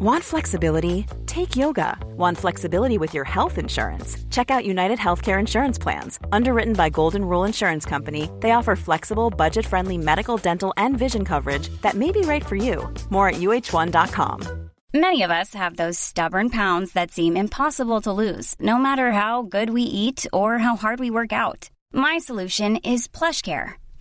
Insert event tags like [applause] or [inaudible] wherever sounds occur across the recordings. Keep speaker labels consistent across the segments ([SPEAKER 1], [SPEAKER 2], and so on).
[SPEAKER 1] Want flexibility? Take yoga. Want flexibility with your health insurance? Check out United Healthcare Insurance Plans. Underwritten by Golden Rule Insurance Company, they offer flexible, budget friendly medical, dental, and vision coverage that may be right for you. More at uh1.com.
[SPEAKER 2] Many of us have those stubborn pounds that seem impossible to lose, no matter how good we eat or how hard we work out. My solution is PlushCare.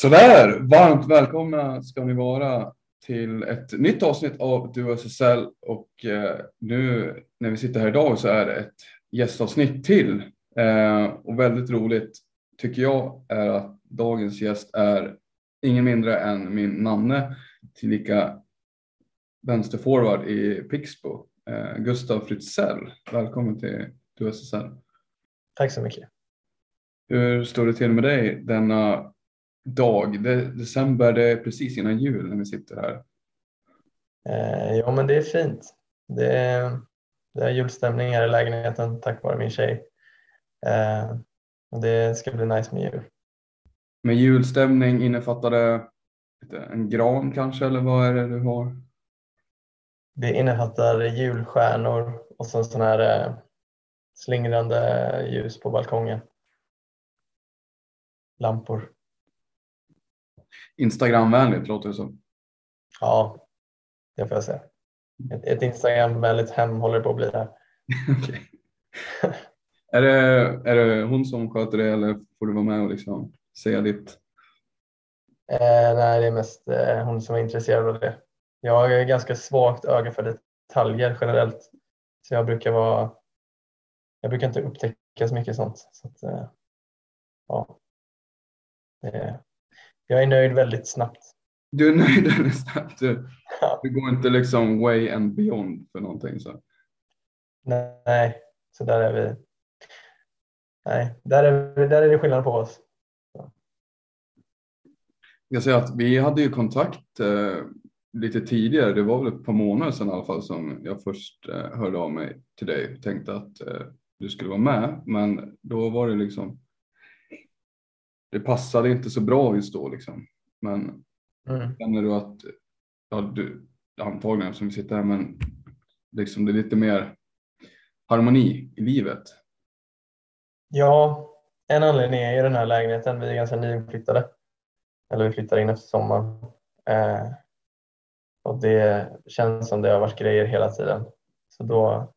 [SPEAKER 3] Sådär, varmt välkomna ska ni vara till ett nytt avsnitt av Duo SSL och eh, nu när vi sitter här idag så är det ett gästavsnitt till eh, och väldigt roligt tycker jag är att dagens gäst är ingen mindre än min namne tillika vänsterforward i Pixbo, eh, Gustav Fritzell. Välkommen till Duo SSL.
[SPEAKER 4] Tack så mycket.
[SPEAKER 3] Hur står det till med dig denna dag. Det, december, det är precis innan jul när vi sitter här.
[SPEAKER 4] Eh, ja, men det är fint. Det är, det är julstämning här i lägenheten tack vare min tjej. Eh, det ska bli nice med jul.
[SPEAKER 3] Med julstämning innefattar det en gran kanske, eller vad är det du har?
[SPEAKER 4] Det innefattar julstjärnor och sen sån här eh, slingrande ljus på balkongen. Lampor.
[SPEAKER 3] Instagramvänligt låter det som.
[SPEAKER 4] Ja, det får jag säga. Ett, ett Instagramvänligt hem håller på att bli här. [laughs]
[SPEAKER 3] okay. är, det, är det hon som sköter det eller får du vara med och liksom säga ditt?
[SPEAKER 4] Eh, nej, det är mest eh, hon som är intresserad av det. Jag har ganska svagt öga för detaljer generellt. Så jag brukar vara jag brukar inte upptäcka så mycket sånt. Så att, eh, ja. Det, jag är nöjd väldigt snabbt.
[SPEAKER 3] Du är nöjd [laughs] väldigt snabbt? Du, ja. du går inte liksom way and beyond för någonting? Så.
[SPEAKER 4] Nej, så där är vi. Nej, där är, där är det skillnad på oss.
[SPEAKER 3] Jag säga att vi hade ju kontakt eh, lite tidigare. Det var väl ett par månader sedan i alla fall som jag först eh, hörde av mig till dig och tänkte att eh, du skulle vara med. Men då var det liksom det passade inte så bra just då liksom. Men mm. känner du att, ja du, antagligen som vi sitter här, men liksom det är lite mer harmoni i livet?
[SPEAKER 4] Ja, en anledning är ju den här lägenheten. Vi är ganska nyinflyttade. Eller vi flyttar in efter sommaren. Eh, och det känns som det har varit grejer hela tiden. Så då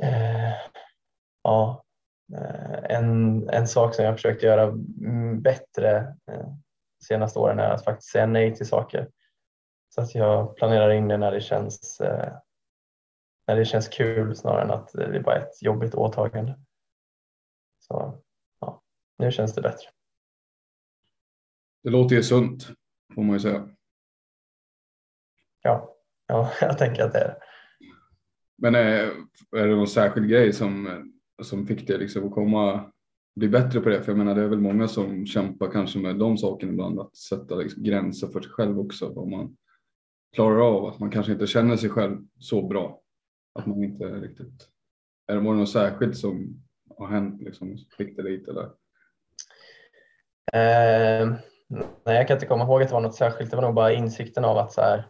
[SPEAKER 4] eh, ja, en, en sak som jag försökt göra mm, bättre eh, senaste åren är att faktiskt säga nej till saker. Så att jag planerar in det när det känns, eh, när det känns kul snarare än att det är bara ett jobbigt åtagande. Så ja, nu känns det bättre.
[SPEAKER 3] Det låter ju sunt får man ju säga.
[SPEAKER 4] Ja, ja [laughs] jag tänker att det är det.
[SPEAKER 3] Men är, är det någon särskild grej som som fick det liksom att komma bli bättre på det. För jag menar det är väl många som kämpar kanske med de sakerna ibland att sätta liksom gränser för sig själv också. Vad man klarar av att man kanske inte känner sig själv så bra. Att man inte riktigt. Är det något särskilt som har hänt liksom? Fick det dit eller?
[SPEAKER 4] Eh, nej, jag kan inte komma ihåg att det var något särskilt. Det var nog bara insikten av att så här,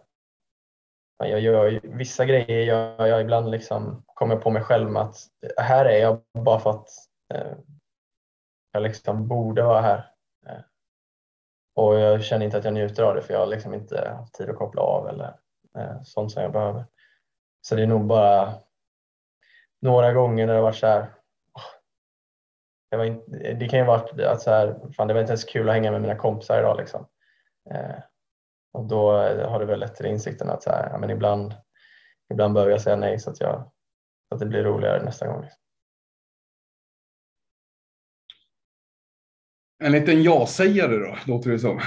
[SPEAKER 4] jag gör vissa grejer gör jag ibland liksom kommer på mig själv med att här är jag bara för att eh, jag liksom borde vara här. Eh, och jag känner inte att jag njuter av det för jag har liksom inte haft tid att koppla av eller eh, sånt som jag behöver. Så det är nog bara några gånger när det varit så här. Det, var inte, det kan ju varit att så här, fan det var inte ens kul att hänga med mina kompisar idag liksom. Eh, och då har det väl lett till insikten att så här, ja, men ibland, ibland behöver jag säga nej så att, jag, så att det blir roligare nästa gång.
[SPEAKER 3] En liten ja-sägare då, låter det som.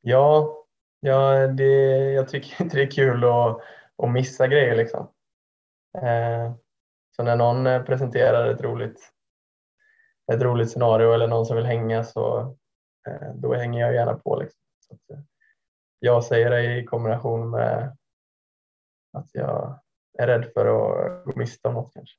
[SPEAKER 4] Ja, ja det, jag tycker inte det är kul att, att missa grejer. Liksom. Eh, så när någon presenterar ett roligt, ett roligt scenario eller någon som vill hänga så Eh, då hänger jag gärna på. Liksom. Så att, eh, jag säger det i kombination med att jag är rädd för att gå miste om något kanske.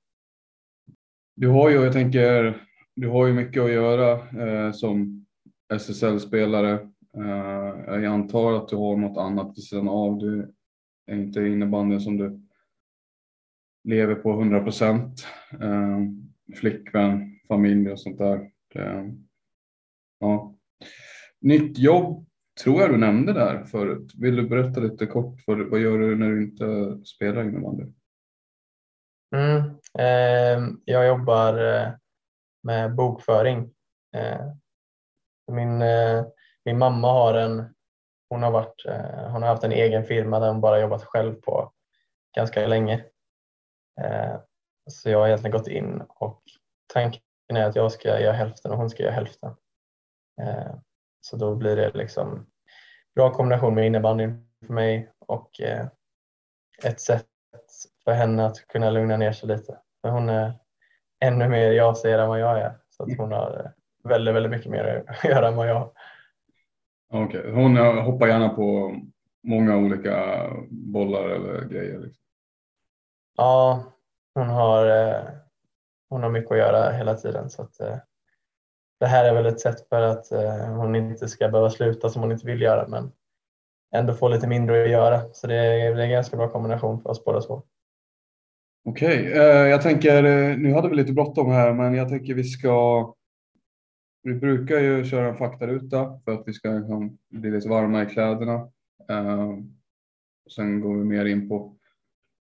[SPEAKER 3] Du har ju, jag tänker, du har ju mycket att göra eh, som SSL-spelare. Eh, jag antar att du har något annat vid sidan av. Du är inte innebandyn som du lever på 100 procent. Eh, flickvän, familj och sånt där. Ja. Nytt jobb tror jag du nämnde där förut. Vill du berätta lite kort för vad gör du när du inte spelar innebandy?
[SPEAKER 4] Mm, eh, jag jobbar eh, med bokföring. Eh, min, eh, min mamma har en hon har, varit, eh, hon har haft en egen firma där hon bara jobbat själv på ganska länge. Eh, så jag har egentligen gått in och tanken är att jag ska göra hälften och hon ska göra hälften. Eh, Eh, så då blir det liksom bra kombination med innebandyn för mig och eh, ett sätt för henne att kunna lugna ner sig lite. För hon är ännu mer jag ser än vad jag är. Så att hon har väldigt, väldigt mycket mer att [laughs] göra än vad jag har.
[SPEAKER 3] Okay. hon hoppar gärna på många olika bollar eller grejer? Liksom.
[SPEAKER 4] Ja, hon har, eh, hon har mycket att göra hela tiden. Så att, eh, det här är väl ett sätt för att eh, hon inte ska behöva sluta som hon inte vill göra men ändå få lite mindre att göra. Så det är, det är en ganska bra kombination för oss båda två.
[SPEAKER 3] Okej, okay. jag tänker, eh, nu hade vi lite bråttom här men jag tänker vi ska vi brukar ju köra en faktaruta för att vi ska liksom bli lite varma i kläderna. Eh, sen går vi mer in på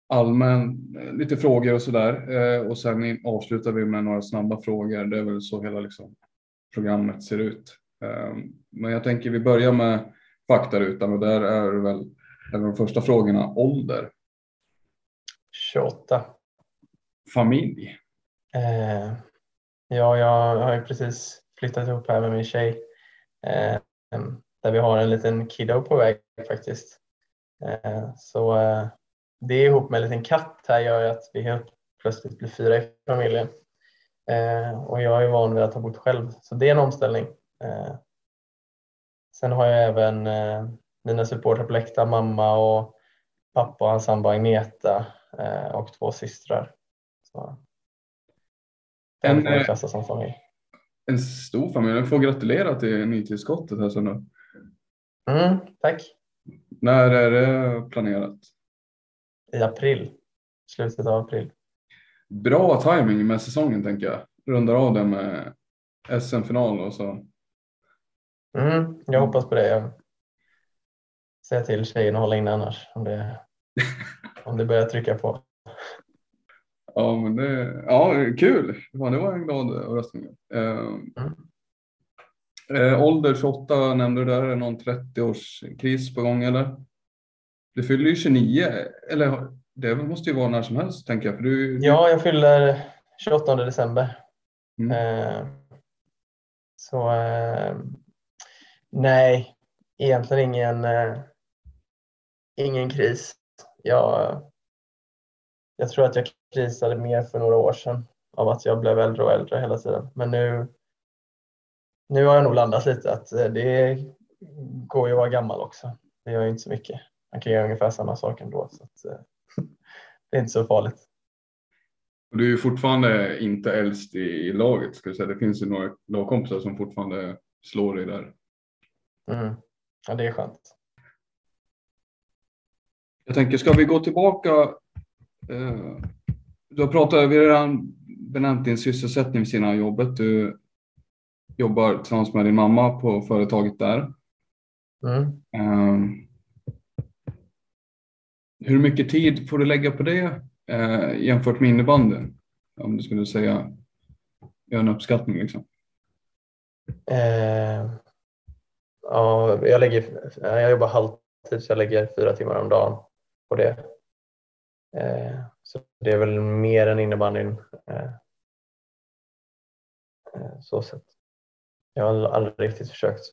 [SPEAKER 3] allmän, lite frågor och sådär. Och sen avslutar vi med några snabba frågor. Det är väl så hela liksom programmet ser ut. Ehm, men jag tänker vi börjar med faktarutan och där är väl en av de första frågorna ålder.
[SPEAKER 4] 28.
[SPEAKER 3] Familj?
[SPEAKER 4] Eh, ja, jag har ju precis flyttat ihop här med min tjej eh, där vi har en liten kiddo på väg faktiskt. Eh, så det ihop med en liten katt här gör att vi helt plötsligt blir fyra i familjen. Eh, och jag är van vid att ha bott själv, så det är en omställning. Eh, sen har jag även eh, mina supportrar på läktaren, mamma och pappa och hans sambo Agneta och två systrar. Så,
[SPEAKER 3] en, som familj. En stor familj. Jag får gratulera till nytillskottet här sen då.
[SPEAKER 4] Mm, tack.
[SPEAKER 3] När är det planerat?
[SPEAKER 4] I april, slutet av april
[SPEAKER 3] bra timing med säsongen tänker jag. Rundar av det med SM-final och så.
[SPEAKER 4] Mm, jag hoppas på det. Jag säger till tjejen att hålla inne annars om det, [laughs] om det börjar trycka på.
[SPEAKER 3] Ja, men det, ja kul. det var en glad överraskning. Eh, mm. ålder 28 nämnde du där. Är någon 30-årskris på gång eller? Du fyller ju 29. Eller det måste ju vara när som helst tänker jag. För du,
[SPEAKER 4] Ja, jag fyller 28 december. Mm. Eh, så eh, nej, egentligen ingen, eh, ingen kris. Jag, jag tror att jag krisade mer för några år sedan av att jag blev äldre och äldre hela tiden. Men nu, nu har jag nog landat lite att eh, det går ju att vara gammal också. Det gör ju inte så mycket. Man kan göra ungefär samma sak ändå. Så att, eh, [laughs] det är inte så farligt.
[SPEAKER 3] Du är ju fortfarande inte äldst i laget. Ska jag säga. Det finns ju några lagkompisar som fortfarande slår dig där.
[SPEAKER 4] Mm. Ja, det är skönt.
[SPEAKER 3] Jag tänker, ska vi gå tillbaka? Eh, du har pratat, vi har redan benämnt din sysselsättning vid sidan av jobbet. Du jobbar tillsammans med din mamma på företaget där.
[SPEAKER 4] Mm.
[SPEAKER 3] Eh, hur mycket tid får du lägga på det eh, jämfört med innebandyn? Om du skulle säga, göra en uppskattning liksom.
[SPEAKER 4] Eh, ja, jag, lägger, eh, jag jobbar halvtid så jag lägger fyra timmar om dagen på det. Eh, så det är väl mer än innebandyn. Eh, eh, så sett. Jag har aldrig riktigt försökt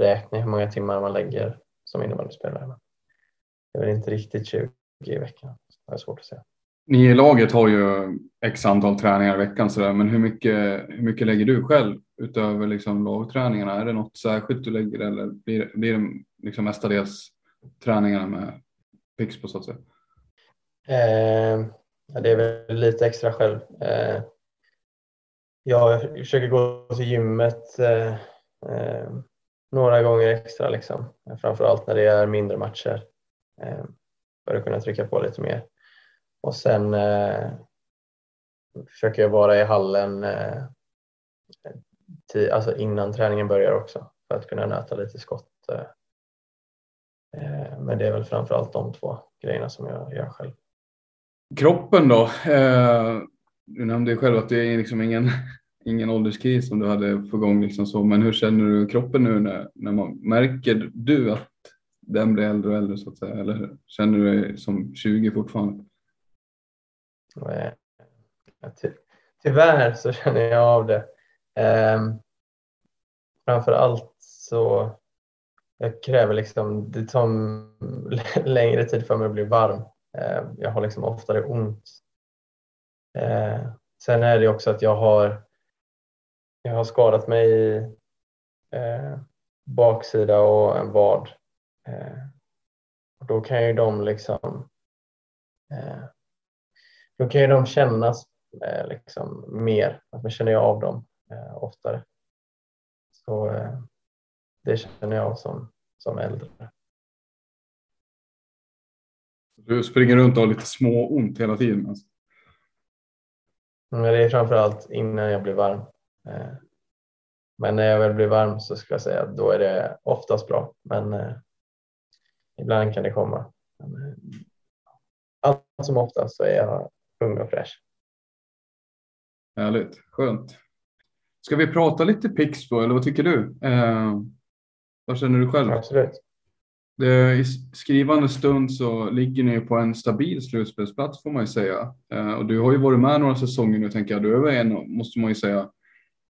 [SPEAKER 4] räkna hur många timmar man lägger som innebandyspelare. Det är väl inte riktigt 20 i veckan. Det är svårt att säga.
[SPEAKER 3] Ni i laget har ju x antal träningar i veckan så där, men hur mycket, hur mycket lägger du själv utöver liksom lagträningarna? Är det något särskilt du lägger eller blir, blir det liksom mestadels träningarna med Pixbo så att säga?
[SPEAKER 4] Eh, det är väl lite extra själv. Eh, jag försöker gå till gymmet eh, eh några gånger extra, liksom. framförallt när det är mindre matcher Eh, för att kunna trycka på lite mer. Och sen eh, försöker jag vara i hallen eh, alltså innan träningen börjar också för att kunna nöta lite skott. Eh, eh men det är väl framförallt de två grejerna som jag gör själv.
[SPEAKER 3] Kroppen då? Eh, du nämnde ju själv att det är liksom ingen, [laughs] ingen ålderskris som du hade på gång. Liksom så. Men hur känner du kroppen nu när, när man märker du att den blir äldre och äldre så att säga? Eller känner du dig som 20 fortfarande?
[SPEAKER 4] Ty tyvärr så känner jag av det. Eh, framför allt så jag kräver liksom, det tar längre tid för mig att bli varm. Eh, jag har liksom oftare ont. Eh, sen är det också att jag har, jag har skadat mig i eh, baksida och en vad. Eh, då kan ju de liksom eh, då kan ju de kännas eh, liksom mer, att man känner av dem oftare. Så det känner jag som, som äldre.
[SPEAKER 3] Du springer runt och har lite små ont hela tiden? Alltså.
[SPEAKER 4] Men det är framförallt innan jag blir varm. Men när jag väl blir varm så ska jag säga att då är det oftast bra. Men ibland kan det komma. Eh, allt som oftast så är jag ung och fräsch.
[SPEAKER 3] Härligt, skönt. Ska vi prata lite Pixbo eller vad tycker du? Eh, vad känner du själv?
[SPEAKER 4] Absolut.
[SPEAKER 3] Det, I skrivande stund så ligger ni på en stabil slutspelsplats får man ju säga. Eh, och du har ju varit med några säsonger nu tänker jag. Du är en, måste man ju säga,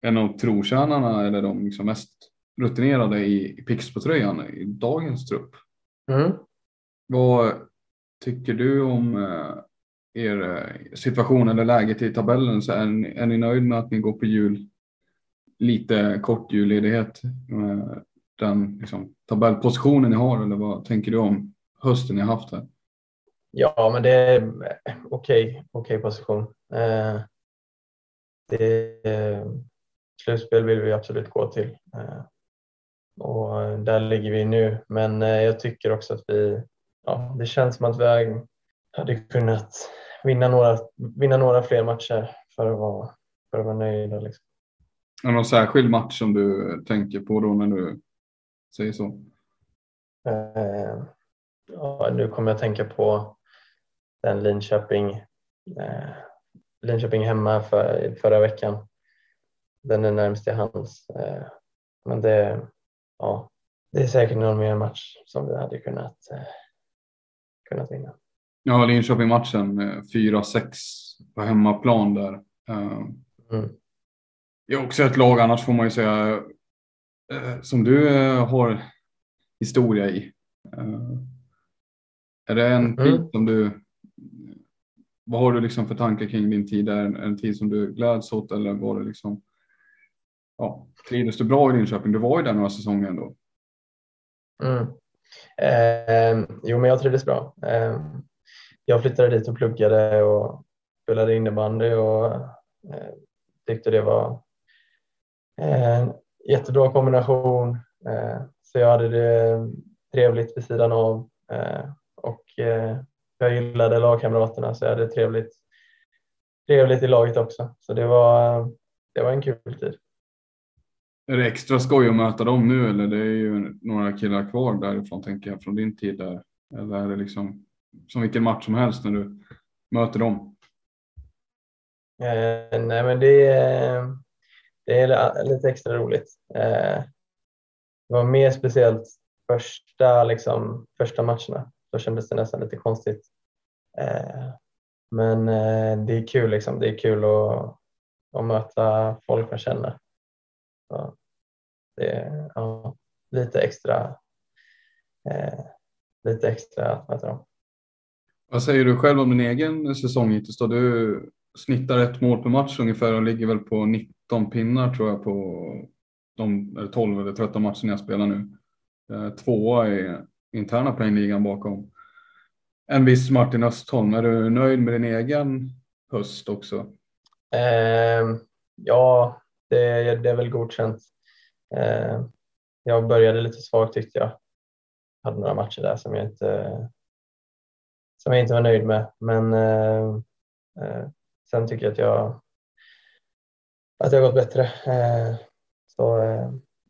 [SPEAKER 3] en av trotjänarna eller de liksom mest rutinerade i, i Pixbo-tröjan i dagens trupp.
[SPEAKER 4] Mm.
[SPEAKER 3] Vad tycker du om eh, er eh, situation eller läget i tabellen så är ni, är ni nöjd med att ni går på jul, lite kort julledighet med den liksom, tabellpositionen ni har eller vad tänker du om hösten ni haft här?
[SPEAKER 4] Ja, men det är okej, okay, okay position. Eh, det, eh, slutspel vill vi absolut gå till eh, och där ligger vi nu. Men eh, jag tycker också att vi, ja, det känns som att vi hade kunnat vinna några, vinna några fler matcher för att vara, för att vara nöjda. Liksom.
[SPEAKER 3] Är det någon särskild match som du tänker på då när du säger så?
[SPEAKER 4] Eh, ja, nu kommer jag tänka på den Linköping, eh, Linköping hemma för, förra veckan. Den är närmast till hands. Eh, men det, ja, det är säkert någon mer match som vi hade kunnat, eh, kunnat vinna.
[SPEAKER 3] Ja, Linköping-matchen 4-6 på hemmaplan där. Eh,
[SPEAKER 4] mm.
[SPEAKER 3] Det är också ett lag annars får man ju säga eh, som du eh, har historia i. Är det en mm. tid som du vad har du liksom för tankar kring din tid? Är det en tid som du gläds åt eller var det liksom? Ja, trivdes du bra i Linköping? Du var ju där några säsonger ändå.
[SPEAKER 4] Mm. Eh, jo, men jag trivdes bra. Eh, jag flyttade dit och pluggade och spelade innebandy och eh, tyckte det var en jättebra kombination. Eh, så jag hade det trevligt vid sidan av eh, och eh, jag gillade lagkamraterna så jag hade trevligt, trevligt i laget också. Så det var, det var en kul tid.
[SPEAKER 3] Är det extra skoj att möta dem nu eller det är ju några killar kvar därifrån tänker jag från din tid där. Eller är det liksom som vilken match som helst när du möter dem?
[SPEAKER 4] Eh, nej men det, det är lite extra roligt. Eh, det var mer speciellt första, liksom, första matcherna. Då kändes det nästan lite konstigt. Eh, men eh, det är kul liksom. Det är kul att, att möta folk man känner. Så det är ja, lite extra eh, lite extra att möta dem.
[SPEAKER 3] Vad säger du själv om din egen säsong hittills? Då? Du snittar ett mål per match ungefär och ligger väl på 19 pinnar tror jag på de 12 eller 13 matcherna jag spelar nu. Eh, tvåa i interna poängligan bakom en viss Martin Östholm. Är du nöjd med din egen höst också?
[SPEAKER 4] Eh, ja, det, det, är väl godkänt. Eh, jag började lite svagt tyckte jag. Hade några matcher där som jag inte, som jag inte var nöjd med. Men eh, eh sen tycker jag att jag att det har gått bättre. Eh, så eh,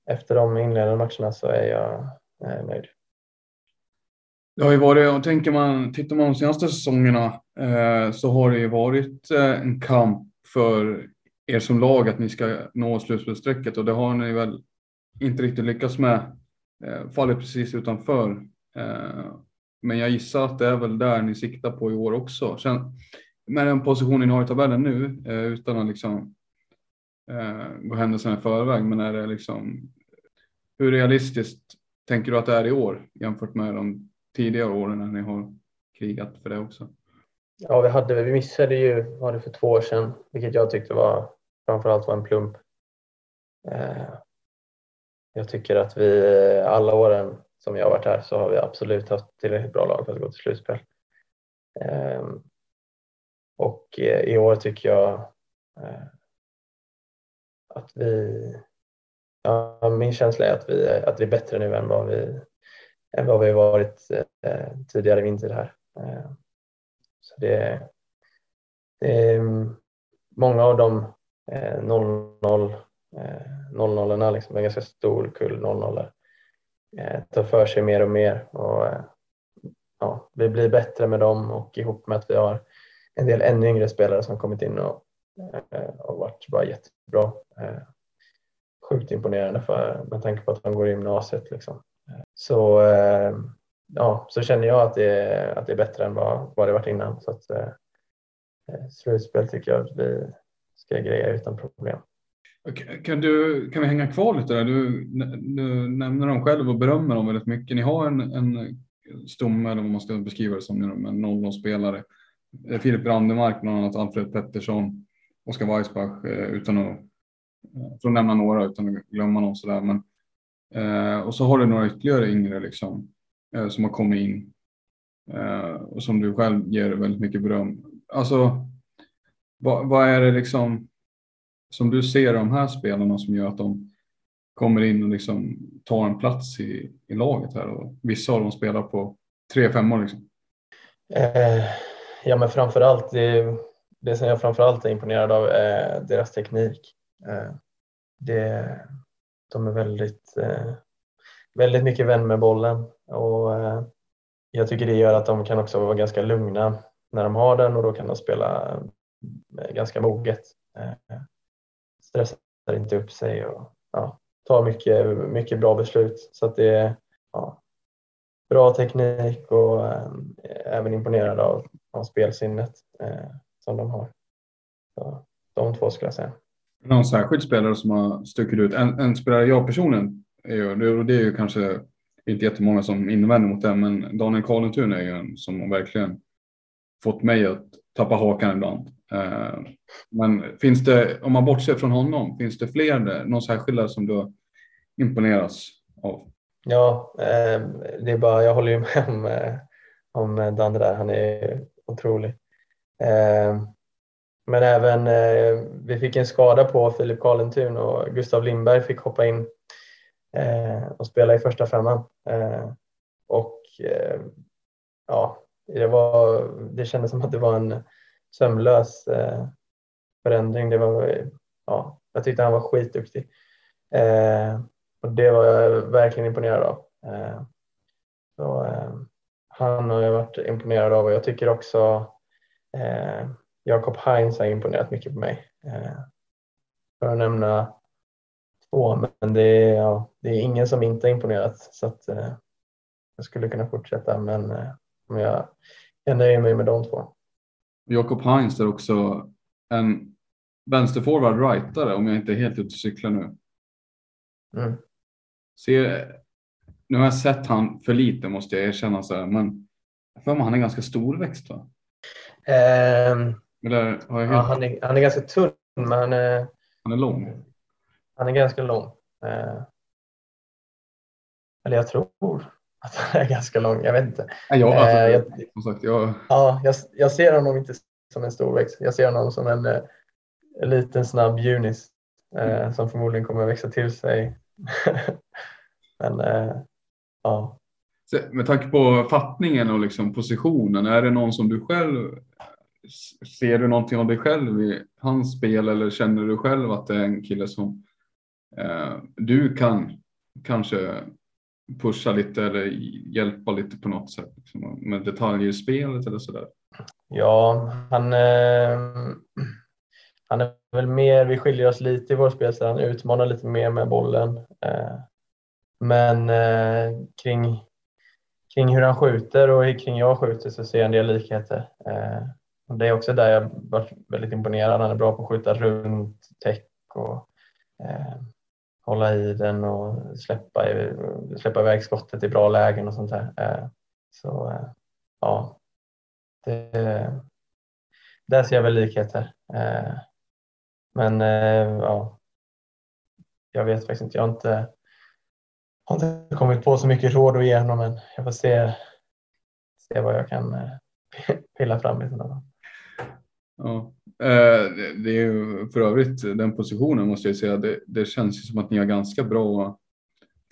[SPEAKER 4] efter de inledande matcherna så är jag eh, nöjd.
[SPEAKER 3] Det har ju varit, och tänker man, tittar man de senaste säsongerna eh, så har det ju varit eh, en kamp för er som lag att ni ska nå slutspelsstrecket och det har ni väl inte riktigt lyckats med. Eh, fallit precis utanför. Eh, men jag gissar att det är väl där ni siktar på i år också. Sen, med den positionen ni har i tabellen nu, eh, utan att liksom eh, gå händelserna i förväg, men är det liksom hur realistiskt tänker du att det är i år jämfört med de tidigare åren när ni har krigat för det också?
[SPEAKER 4] Ja, vi, hade, vi missade ju, var det för två år sedan, vilket jag tyckte var framförallt var en plump. Eh, jag tycker att vi alla åren som jag har varit här så har vi absolut haft tillräckligt bra lag för att gå till slutspel. Eh, och eh, i år tycker jag att vi, ja, min känsla är att vi, att vi är bättre nu än vad vi, än vad vi varit eh, tidigare vinter här. Så det, det är mm, många av de Eh, 0-0 0-0 eh, liksom en ganska stor kull 0-0 Eh, tar för sig mer och mer. Och, eh, ja, vi blir bättre med dem och ihop med att vi har en del ännu yngre spelare som kommit in och, och varit bara jättebra. Sjukt imponerande för, med tanke på att de går i gymnasiet. Liksom. Så, ja, så känner jag att det, är, att det är bättre än vad, vad det varit innan. Så att, slutspel tycker jag att vi ska greja utan problem.
[SPEAKER 3] Kan, du, kan vi hänga kvar lite där? Du, du nämner dem själv och berömmer dem väldigt mycket. Ni har en, en stomme, eller vad man ska beskriva det som, en 0-0-spelare. Filip Brandemark, bland annat Alfred Pettersson, Oskar Weissbach, eh, utan att, eh, för att nämna några utan att glömma någon sådär. Men, eh, och så har du några ytterligare yngre liksom, som har kommit in och som du själv ger väldigt mycket beröm. Alltså, vad, vad är det liksom? som du ser de här spelarna som gör att de kommer in och liksom tar en plats i, i laget här och vissa av dem spelar på tre femmor liksom?
[SPEAKER 4] Eh, ja men framförallt det, det som jag framförallt är imponerad av är deras teknik. Eh, det, de är väldigt, eh, väldigt mycket vän med bollen och eh, jag tycker det gör att de kan också vara ganska lugna när de har den och då kan de spela Eh, ganska moget. Eh, stressar inte upp sig och ja, tar mycket, mycket bra beslut. Så att det är ja, bra teknik och äh, även imponerad av, av spelsinnet äh, som de har. Så, de två skulle jag säga.
[SPEAKER 3] Någon särskild spelare som har stuckit ut? En, en spelare jag personligen, är, det är ju kanske inte jättemånga som invänder mot det, men Daniel Karlentun är ju en som verkligen fått mig att tappa hakan ibland. Eh, men finns det, om man bortser från honom, finns det fler, någon särskilda som du imponeras av?
[SPEAKER 4] Ja, eh, det är bara, jag håller ju med om, eh, om Danne där, han är otrolig. Men även, vi fick en skada på Filip Karlentun och Gustav Lindberg fick hoppa in och spela i första femman. Och ja, det, var, det kändes som att det var en sömlös eh, förändring. Det var, ja, jag tyckte han var skitduktig. Eh, och det var jag verkligen imponerad av. Eh, så, eh, han har jag varit imponerad av och jag tycker också eh, Jakob Heinz har imponerat mycket på mig. Eh, för att nämna två, men det är, ja, det är ingen som inte har imponerat så att eh, jag skulle kunna fortsätta men eh, jag, jag nöjer mig med de två.
[SPEAKER 3] Jakob Heinz är också en vänsterforward rightare om jag inte är helt ute och cyklar nu. Mm. Ser, nu har jag sett han för lite måste jag erkänna, så här, men jag för mig han är ganska storväxt va?
[SPEAKER 4] Um, Eller, har jag ja, han, är, han är ganska tunn men han är,
[SPEAKER 3] han är lång.
[SPEAKER 4] Han är ganska lång. Uh, eller jag tror att han är ganska lång, jag vet inte.
[SPEAKER 3] Ja, jag, alltså, uh, jag, som sagt, jag...
[SPEAKER 4] Ja, jag, jag ser honom inte som en storväxt. Jag ser honom som en, en eh, liten snabb junis mm. som förmodligen kommer att växa till sig [laughs] Men eh, ja.
[SPEAKER 3] Med tanke på fattningen och liksom positionen, är det någon som du själv Ser du någonting av dig själv i hans spel eller känner du själv att det är en kille som eh, du kan kanske pusha lite eller hjälpa lite på något sätt liksom, med detaljer i spelet eller sådär?
[SPEAKER 4] Ja, han, eh, han är väl mer, vi skiljer oss lite i vår spelstil, han utmanar lite mer med bollen. Eh, men eh, kring, kring hur han skjuter och kring jag skjuter så ser jag en del likheter. Eh, och det är också där jag varit väldigt imponerad. Han är bra på att skjuta runt täck och eh, hålla i den och släppa, släppa iväg skottet i bra lägen och sånt där. Eh, så eh, ja, det, där ser jag väl likheter. Eh, men ja, jag vet faktiskt inte. Jag har inte har inte kommit på så mycket råd att ge honom än. Jag får se, se vad jag kan [laughs] pilla fram i så fall.
[SPEAKER 3] Ja, eh, det är ju för övrigt den positionen måste jag säga. Det, det känns ju som att ni har ganska bra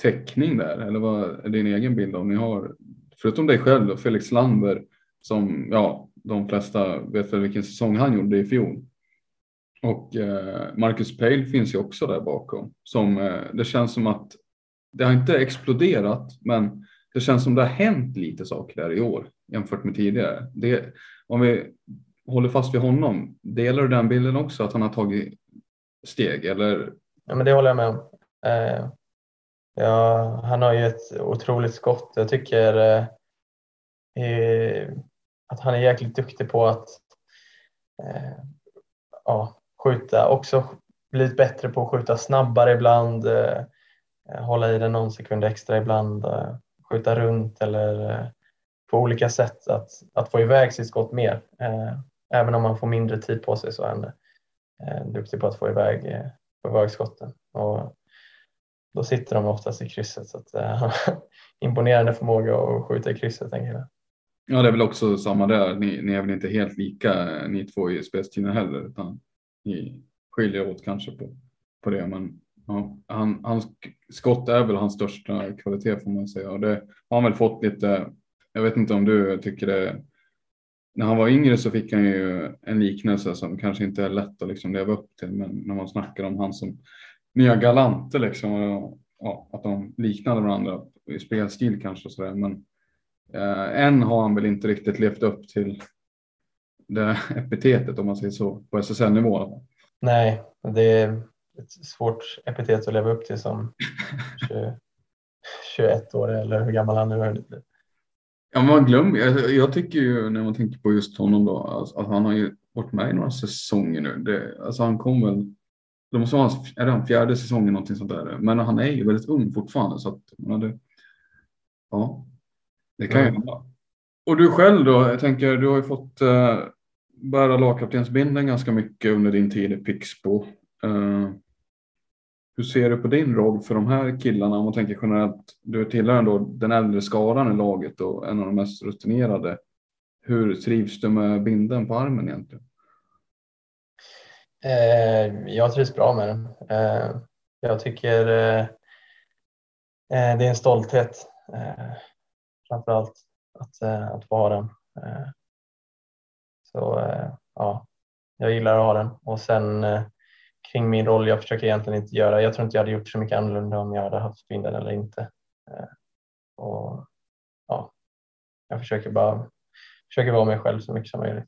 [SPEAKER 3] täckning där. Eller vad är din egen bild om ni har? Förutom dig själv och Felix Lander som ja, de flesta vet väl vilken säsong han gjorde i fjol. Och eh, Marcus Pale finns ju också där bakom. Som, eh, det känns som att det har inte exploderat, men det känns som det har hänt lite saker där i år jämfört med tidigare. Det, om vi håller fast vid honom, delar du den bilden också att han har tagit steg eller?
[SPEAKER 4] Ja, men det håller jag med om. Eh, ja, han har ju ett otroligt skott. Jag tycker eh, att han är jäkligt duktig på att eh, ja, skjuta, också blivit bättre på att skjuta snabbare ibland. Eh, hålla i den någon sekund extra ibland, eh, skjuta runt eller eh, på olika sätt att, att få iväg sitt skott mer. Eh, Även om man får mindre tid på sig så är han duktig på att få iväg, eh, få iväg skotten. Och då sitter de oftast i krysset så att eh, [laughs] imponerande förmåga att skjuta i krysset tänker jag.
[SPEAKER 3] Ja, det är väl också samma där. Ni, ni är väl inte helt lika eh, ni två i spelstilen heller utan ni skiljer åt kanske på, på det. Men Ja, han, hans skott är väl hans största kvalitet får man säga och det har han väl fått lite. Jag vet inte om du tycker det. När han var yngre så fick han ju en liknelse som kanske inte är lätt att liksom leva upp till, men när man snackar om han som nya galanter liksom och ja, att de liknade varandra i spelstil kanske och så där. Men eh, än har han väl inte riktigt levt upp till det epitetet om man säger så på SSL nivå.
[SPEAKER 4] Nej, det ett svårt epitet att leva upp till som [laughs] 20, 21 år eller hur gammal han nu är.
[SPEAKER 3] Ja, man glömmer, jag, jag tycker ju när man tänker på just honom då, alltså, att han har ju varit med i några säsonger nu. Det, alltså han kom väl, det måste vara hans, är det han fjärde säsongen någonting sånt där. Men han är ju väldigt ung fortfarande så att, man det, ja, det kan ju mm. hända. Och du själv då, jag tänker du har ju fått uh, bära lagkaptensbindeln ganska mycket under din tid i Pixbo. Uh, hur ser du på din roll för de här killarna om man tänker generellt? Du tillhör ändå den äldre skaran i laget och en av de mest rutinerade. Hur trivs du med binden på armen egentligen?
[SPEAKER 4] Eh, jag trivs bra med den. Eh, jag tycker eh, det är en stolthet framför allt att, att få ha den. Så ja, jag gillar att ha den och sen kring min roll, jag försöker egentligen inte göra, jag tror inte jag hade gjort så mycket annorlunda om jag hade haft vinden eller inte. Eh, och ja, jag försöker bara försöker vara mig själv så mycket som möjligt.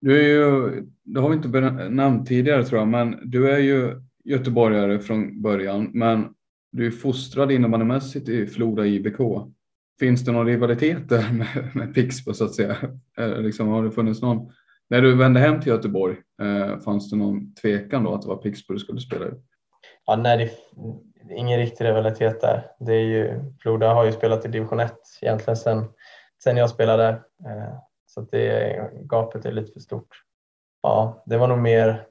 [SPEAKER 3] Du är ju, det har vi inte nämnt tidigare tror jag, men du är ju göteborgare från början, men du är fostrad innebandymässigt i Floda IBK. Finns det någon rivalitet där [laughs] med, med Pixbo så att säga? liksom, har det funnits någon? När du vände hem till Göteborg, eh, fanns det någon tvekan då att det var Pixbo du skulle spela i?
[SPEAKER 4] Ja, nej, det är ingen riktig rivalitet där. Det är ju, Floda har ju spelat i division 1 egentligen sen, sen jag spelade där. Eh, så det gapet är lite för stort. Ja, det var nog mer,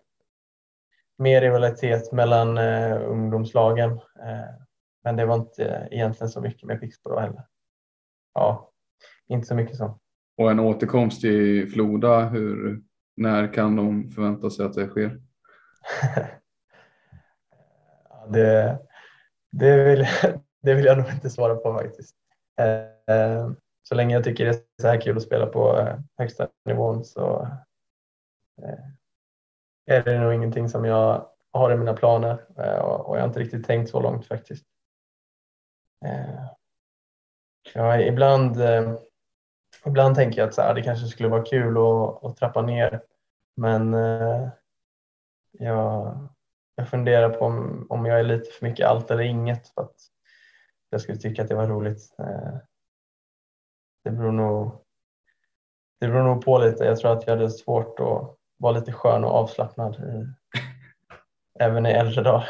[SPEAKER 4] mer rivalitet mellan eh, ungdomslagen. Eh, men det var inte egentligen så mycket med Pixbo då heller. Ja, inte så mycket så.
[SPEAKER 3] Och en återkomst till Floda, hur, när kan de förvänta sig att det sker? [laughs]
[SPEAKER 4] det, det, vill, [laughs] det vill jag nog inte svara på faktiskt. Eh, så länge jag tycker det är så här kul att spela på eh, högsta nivån så eh, är det nog ingenting som jag har i mina planer och jag har inte riktigt tänkt så långt faktiskt. Ja, ibland, ibland tänker jag att så här, det kanske skulle vara kul att, att trappa ner men jag, jag funderar på om, om jag är lite för mycket allt eller inget för att jag skulle tycka att det var roligt det beror nog, det beror nog på lite. Jag tror att jag hade svårt att vara lite skön och avslappnad i, [laughs] även i äldre dagar.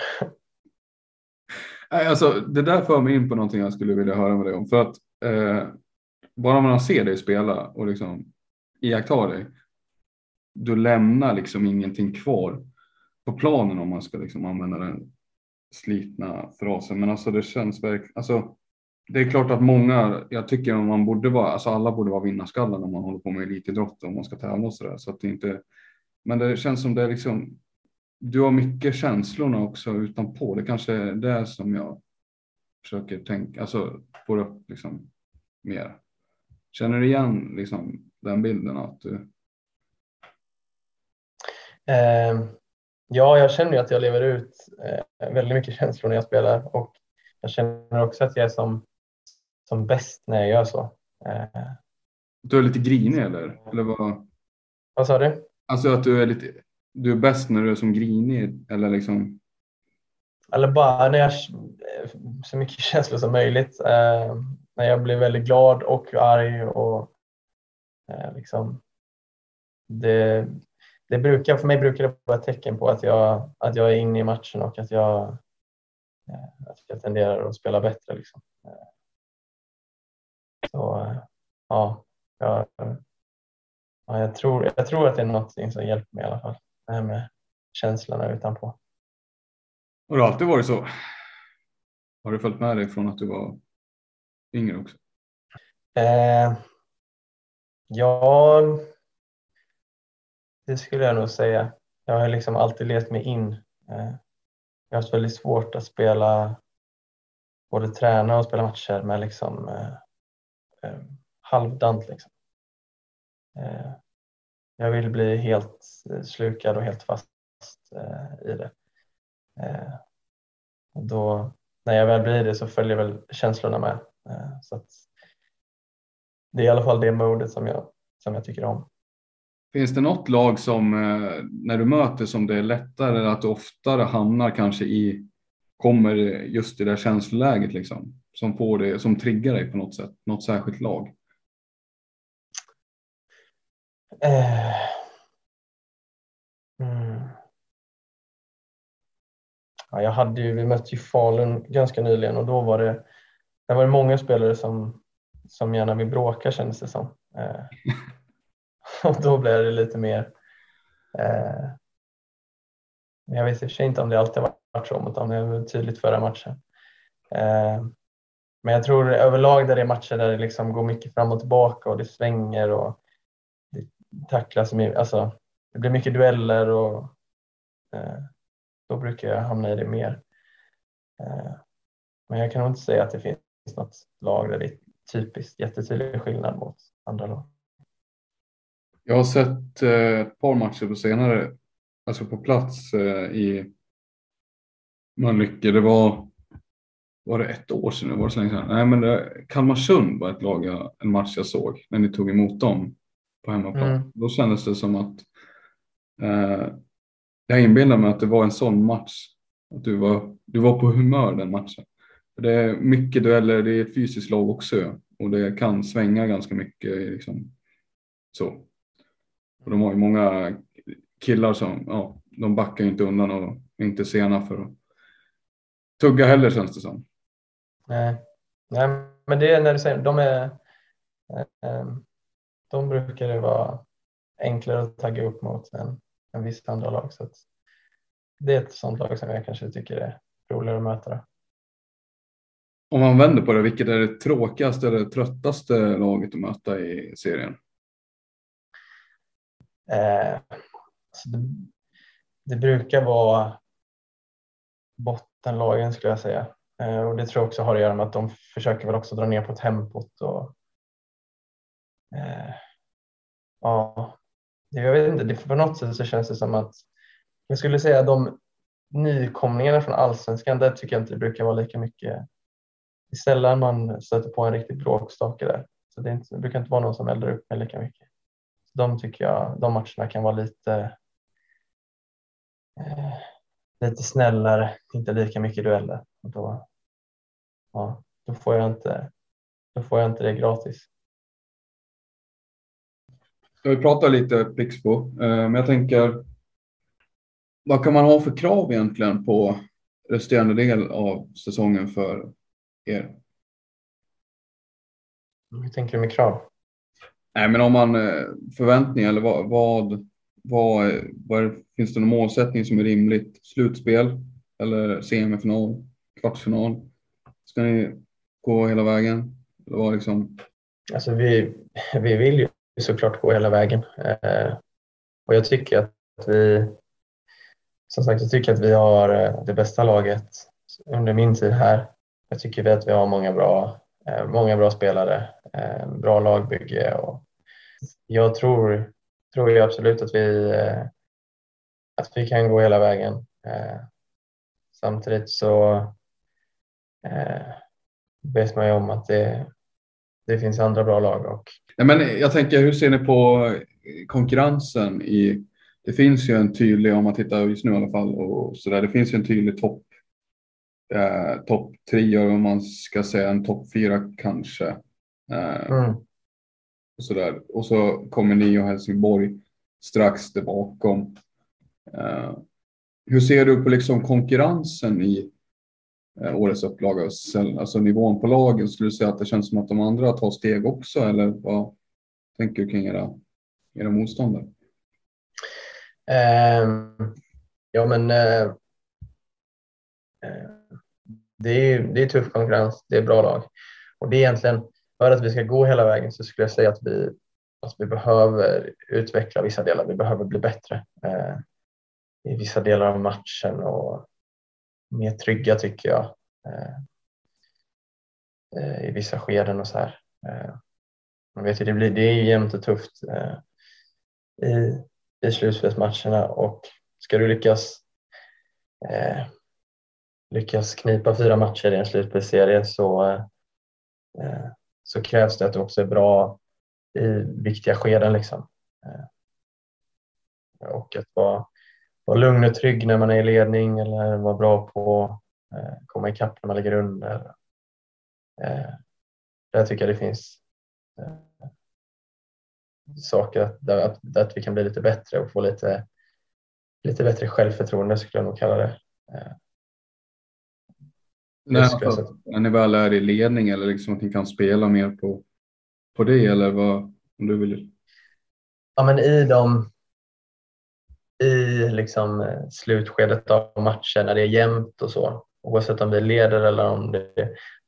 [SPEAKER 3] Alltså, det där för mig in på någonting jag skulle vilja höra med dig om. För att eh, bara man ser dig spela och liksom iakttar dig, du lämnar liksom ingenting kvar på planen om man ska liksom använda den slitna frasen. Men alltså det känns verkligen, alltså det är klart att många, jag tycker man borde vara, alltså alla borde vara vinnarskallar när man håller på med elitidrott och man ska tävla och sådär. Så att det inte, men det känns som det är liksom, du har mycket känslorna också utanpå. Det kanske är det som jag försöker tänka, alltså får upp liksom mer. Känner du igen liksom den bilden att du?
[SPEAKER 4] Eh, ja, jag känner ju att jag lever ut eh, väldigt mycket känslor när jag spelar och jag känner också att jag är som som bäst när jag gör så. Eh,
[SPEAKER 3] du är lite grinig eller? eller vad?
[SPEAKER 4] vad sa du?
[SPEAKER 3] Alltså att du är lite, du är bäst när du är som grinig eller liksom?
[SPEAKER 4] Eller bara när jag så mycket [laughs] känslor som möjligt. Eh, när jag blir väldigt glad och arg och eh, liksom det, det brukar, för mig brukar det vara ett tecken på att jag, att jag är inne i matchen och att jag, eh, att jag tenderar att spela bättre. Liksom. Eh, så ja, jag, ja jag, tror, jag tror att det är någonting som hjälper mig i alla fall. Det här med känslorna utanpå.
[SPEAKER 3] Har det alltid varit så? Har du följt med dig från att du var yngre också?
[SPEAKER 4] Eh, ja, det skulle jag nog säga. Jag har liksom alltid levt mig in. Eh, jag har haft väldigt svårt att spela, både träna och spela matcher med liksom, eh, eh, halvdant. Liksom. Eh, jag vill bli helt eh, slukad och helt fast eh, i det. Eh, och då, när jag väl blir det så följer väl känslorna med. Eh, så det är i alla fall det modet som jag, som jag tycker om.
[SPEAKER 3] Finns det något lag som när du möter som det är lättare att du oftare hamnar kanske i kommer just i det känsloläget liksom? som får det, som triggar dig på något sätt? Något särskilt lag?
[SPEAKER 4] Eh. Mm. Ja, jag hade ju, vi mötte ju Falun ganska nyligen och då var det, det var många spelare som, som gärna vill bråka kändes det som. Eh. [laughs] och då blev det lite mer eh. jag vet i och för sig inte om det alltid varit så mot dem, det var tydligt förra matchen. Eh, men jag tror överlag där det är matcher där det liksom går mycket fram och tillbaka och det svänger och det tacklas. Alltså, det blir mycket dueller och eh, då brukar jag hamna i det mer. Eh, men jag kan nog inte säga att det finns något lag där det är typiskt jättetydlig skillnad mot andra lag.
[SPEAKER 3] Jag har sett eh, ett par matcher på senare, alltså på plats eh, i Mölnlycke. Det var, var det ett år sedan? Var det så länge sedan? Nej, men det, Kalmarsund var ett lag, jag, en match jag såg när ni tog emot dem på hemmaplan. Mm. Då kändes det som att eh, jag inbillade mig att det var en sån match. Att du var, du var på humör den matchen. Det är mycket dueller, det är ett fysiskt lag också och det kan svänga ganska mycket. Liksom, så. Och de har ju många killar som ja, de backar inte undan och är inte sena för att tugga heller känns det som.
[SPEAKER 4] Nej, Nej men det är när du säger de är eh, de brukar det vara enklare att tagga upp mot än, än vissa andra lag. Så det är ett sånt lag som jag kanske tycker är roligare att möta.
[SPEAKER 3] Om man vänder på det, vilket är det tråkigaste eller tröttaste laget att möta i serien?
[SPEAKER 4] Eh, alltså det, det, brukar vara bottenlagen skulle jag säga. Eh, och det tror jag också har att göra med att de försöker väl också dra ner på tempot. Och, eh, ja, jag vet inte, det, på något sätt så känns det som att jag skulle säga de nykomlingarna från allsvenskan, där tycker jag inte det brukar vara lika mycket. Det är sällan man stöter på en riktig bråkstake där. Så det, inte, det brukar inte vara någon som eldar upp mig lika mycket. Så de tycker jag, de matcherna kan vara lite eh, lite snällare, inte lika mycket dueller. Då, ja, då, får jag inte, då får jag inte det gratis.
[SPEAKER 3] Ska Vi prata lite Pixbo, eh, men jag tänker vad kan man ha för krav egentligen på resterande del av säsongen för er?
[SPEAKER 4] Hur tänker du med krav?
[SPEAKER 3] Nej, men om man eh, förväntningar eller vad, vad, vad, vad finns det någon målsättning som är rimligt? Slutspel eller semifinal, kvartsfinal? Ska ni gå hela vägen? Eller vad liksom?
[SPEAKER 4] Alltså vi, vi vill ju såklart gå hela vägen eh, och jag tycker att vi som sagt, jag tycker att vi har eh, det bästa laget under min tid här. Jag tycker att vi har många bra, eh, många bra spelare, eh, bra lagbygge och jag tror, tror jag absolut att vi, eh, att vi kan gå hela vägen. Samtidigt så vet man ju om att det, det finns andra bra lag. Och...
[SPEAKER 3] Ja, men jag tänker, hur ser ni på konkurrensen i det finns ju en tydlig, om man tittar just nu i alla fall, och så där, det finns ju en tydlig topp eh, topp tre, om man ska säga en topp fyra kanske. Eh, mm. och, så där. och så kommer ni och Helsingborg strax där bakom. Eh, hur ser du på liksom konkurrensen i eh, årets upplaga? Alltså nivån på lagen, skulle du säga att det känns som att de andra tar steg också eller vad tänker du kring era, era motståndare?
[SPEAKER 4] Ehm, ja, men eh, det är, det är tuff konkurrens, det är bra lag och det är egentligen för att vi ska gå hela vägen så skulle jag säga att vi, att vi behöver utveckla vissa delar. Vi behöver bli bättre eh, i vissa delar av matchen och mer trygga tycker jag eh, eh i vissa skeden och så här. Eh, man vet ju, det, blir, det är jämnt och tufft eh, i, i slutspelsmatcherna och ska du lyckas eh, lyckas knipa fyra matcher i en slutspelsserie så, eh, eh, så krävs det att du också är bra i viktiga skeden. Liksom. Eh, och att vara, vara lugn och trygg när man är i ledning eller vara bra på att komma ikapp när man ligger under. Där tycker jag det finns saker där, att, att vi kan bli lite bättre och få lite, lite bättre självförtroende skulle jag nog kalla det. Eh,
[SPEAKER 3] när, när ni väl är i ledning eller liksom att ni kan spela mer på, på det eller vad om du vill?
[SPEAKER 4] Ja, men i de i liksom eh, slutskedet av matchen när det är jämnt och så oavsett om vi leder eller om det,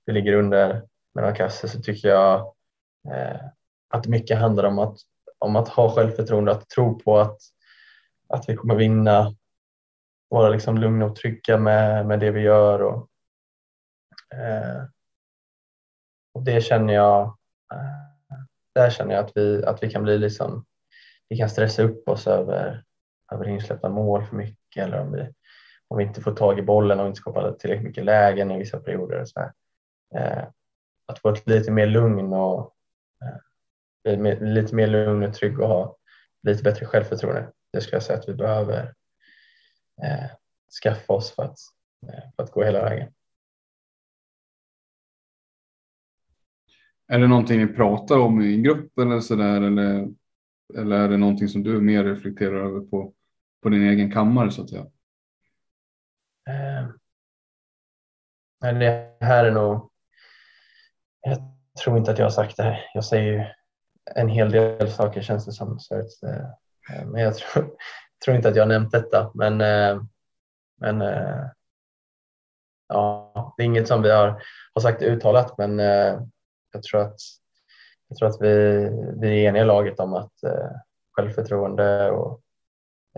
[SPEAKER 4] det ligger under mellan kassor så tycker jag eh, att mycket handlar om att, om att ha självförtroende, att tro på att, att vi kommer vinna, vara liksom lugna och trygga med, med det vi gör. Och, Eh, och det känner jag, eh, där känner jag att vi, att vi kan bli liksom vi kan stressa upp oss över, över insläppta mål för mycket eller om vi, om vi inte får tag i bollen och inte skapar tillräckligt mycket lägen i vissa perioder. Och så här. Eh, att få ett lite mer lugn och lite mer lugn och trygg och ha lite bättre självförtroende. Det skulle jag säga att vi behöver eh, skaffa oss för att, för att gå hela vägen.
[SPEAKER 3] Är det någonting ni pratar om i gruppen eller sådär eller, eller är det någonting som du mer reflekterar över på, på din egen kammare så att säga?
[SPEAKER 4] Eh, det här är nog jag tror inte att jag har sagt det här. Jag säger ju en hel del saker känns det som. Så att, eh, men jag tror, [laughs] tror, inte att jag har nämnt detta. Men, eh, men ja, det är inget som vi har, har sagt uttalat. Men jag tror att, jag tror att vi, vi är eniga i laget om att eh, självförtroende och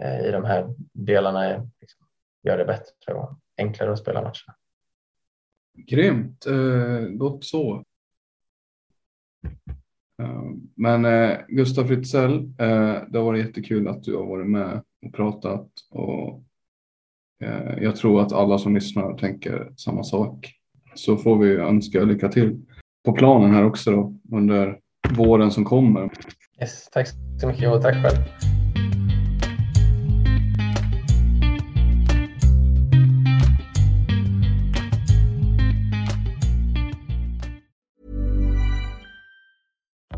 [SPEAKER 4] eh, i de här delarna är, liksom, gör det bättre och enklare att spela matcherna.
[SPEAKER 3] Grymt, eh, gott så. Eh, men eh, Gustav Fritzell, eh, det har varit jättekul att du har varit med och pratat och eh, jag tror att alla som lyssnar tänker samma sak. Så får vi önska lycka till på planen här också då, under våren som kommer.
[SPEAKER 4] Yes, tack så mycket och tack själv.